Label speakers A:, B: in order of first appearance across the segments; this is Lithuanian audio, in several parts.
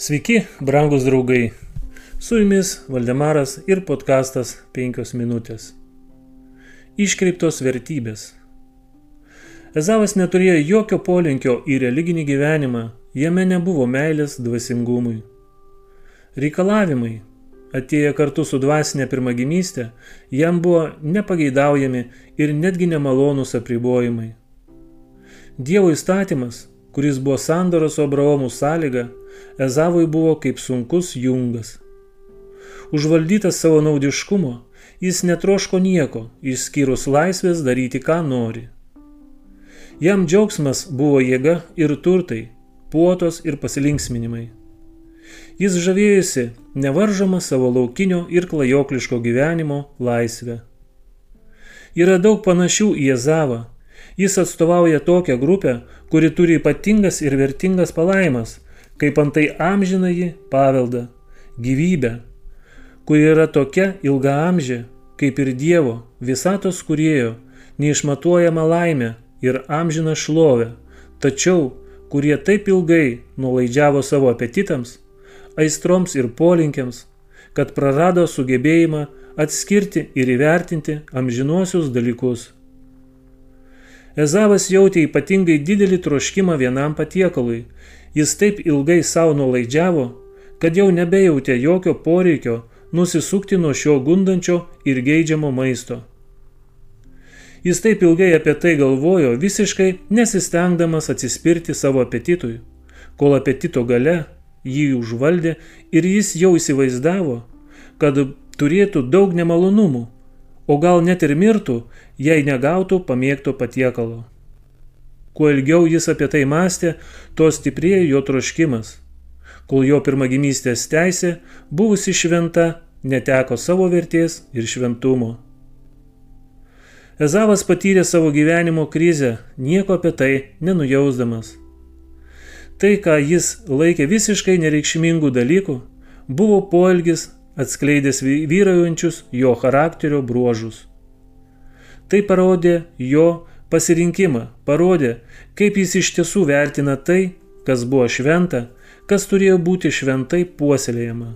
A: Sveiki, brangus draugai. Su jumis Valdemaras ir podkastas 5 minutės. Iškreiptos vertybės. Ezavas neturėjo jokio polinkio į religinį gyvenimą, jame nebuvo meilės dvasingumui. Reikalavimai, atėję kartu su dvasinė pirmagimystė, jam buvo nepageidaujami ir netgi nemalonūs apribojimai. Dievo įstatymas, kuris buvo sandoros su Abraomu sąlyga, Ezavui buvo kaip sunkus jungas. Užvaldytas savo naudiškumo, jis netroško nieko, išskyrus laisvės daryti, ką nori. Jam džiaugsmas buvo jėga ir turtai, puotos ir pasilinksminimai. Jis žavėjusi nevaržoma savo laukinio ir klajokliško gyvenimo laisvę. Yra daug panašių į Ezavą, Jis atstovauja tokią grupę, kuri turi ypatingas ir vertingas palaimas, kaip antai amžinąjį paveldą, gyvybę, kuri yra tokia ilga amžė, kaip ir Dievo, visatos kurėjo, neišmatuojama laimė ir amžina šlovė, tačiau kurie taip ilgai nuolaidžiavo savo apetitams, aistroms ir polinkiams, kad prarado sugebėjimą atskirti ir įvertinti amžinuosius dalykus. Ezavas jautė ypatingai didelį troškimą vienam patiekalui. Jis taip ilgai savo nuolaidžiavo, kad jau nebejautė jokio poreikio nusisukti nuo šio gundančio ir geidžiamo maisto. Jis taip ilgai apie tai galvojo, visiškai nesistengdamas atsispirti savo apetitui, kol apetito gale jį užvaldė ir jis jau įsivaizdavo, kad turėtų daug nemalonumų, o gal net ir mirtų, jei negautų pamėgto patiekalo. Kuo ilgiau jis apie tai mąstė, tuo stiprėjo jo troškimas, kol jo pirmagimystės teisė, buvusi šventa, neteko savo vertės ir šventumo. Ezavas patyrė savo gyvenimo krizę, nieko apie tai nenujausdamas. Tai, ką jis laikė visiškai nereikšmingų dalykų, buvo poelgis atskleidęs vyraujančius jo charakterio bruožus. Tai parodė jo pasirinkimą, parodė, kaip jis iš tiesų vertina tai, kas buvo šventa, kas turėjo būti šventai puoselėjama.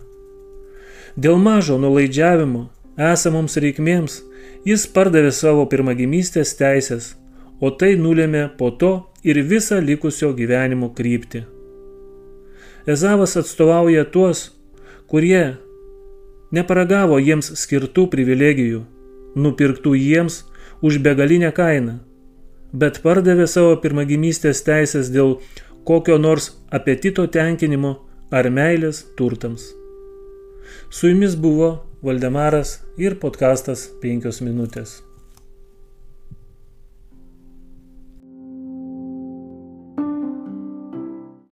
A: Dėl mažo nulaidžiavimo esamoms reikmėms jis pardavė savo pirmagimystės teisės, o tai nulėmė po to ir visą likusio gyvenimo kryptį. Ezavas atstovauja tuos, kurie neparagavo jiems skirtų privilegijų, nupirktų jiems už begalinę kainą, bet pardavė savo pirmagimystės teisės dėl kokio nors apetito tenkinimo ar meilės turtams. Su jumis buvo Valdemaras ir podkastas 5 minutės.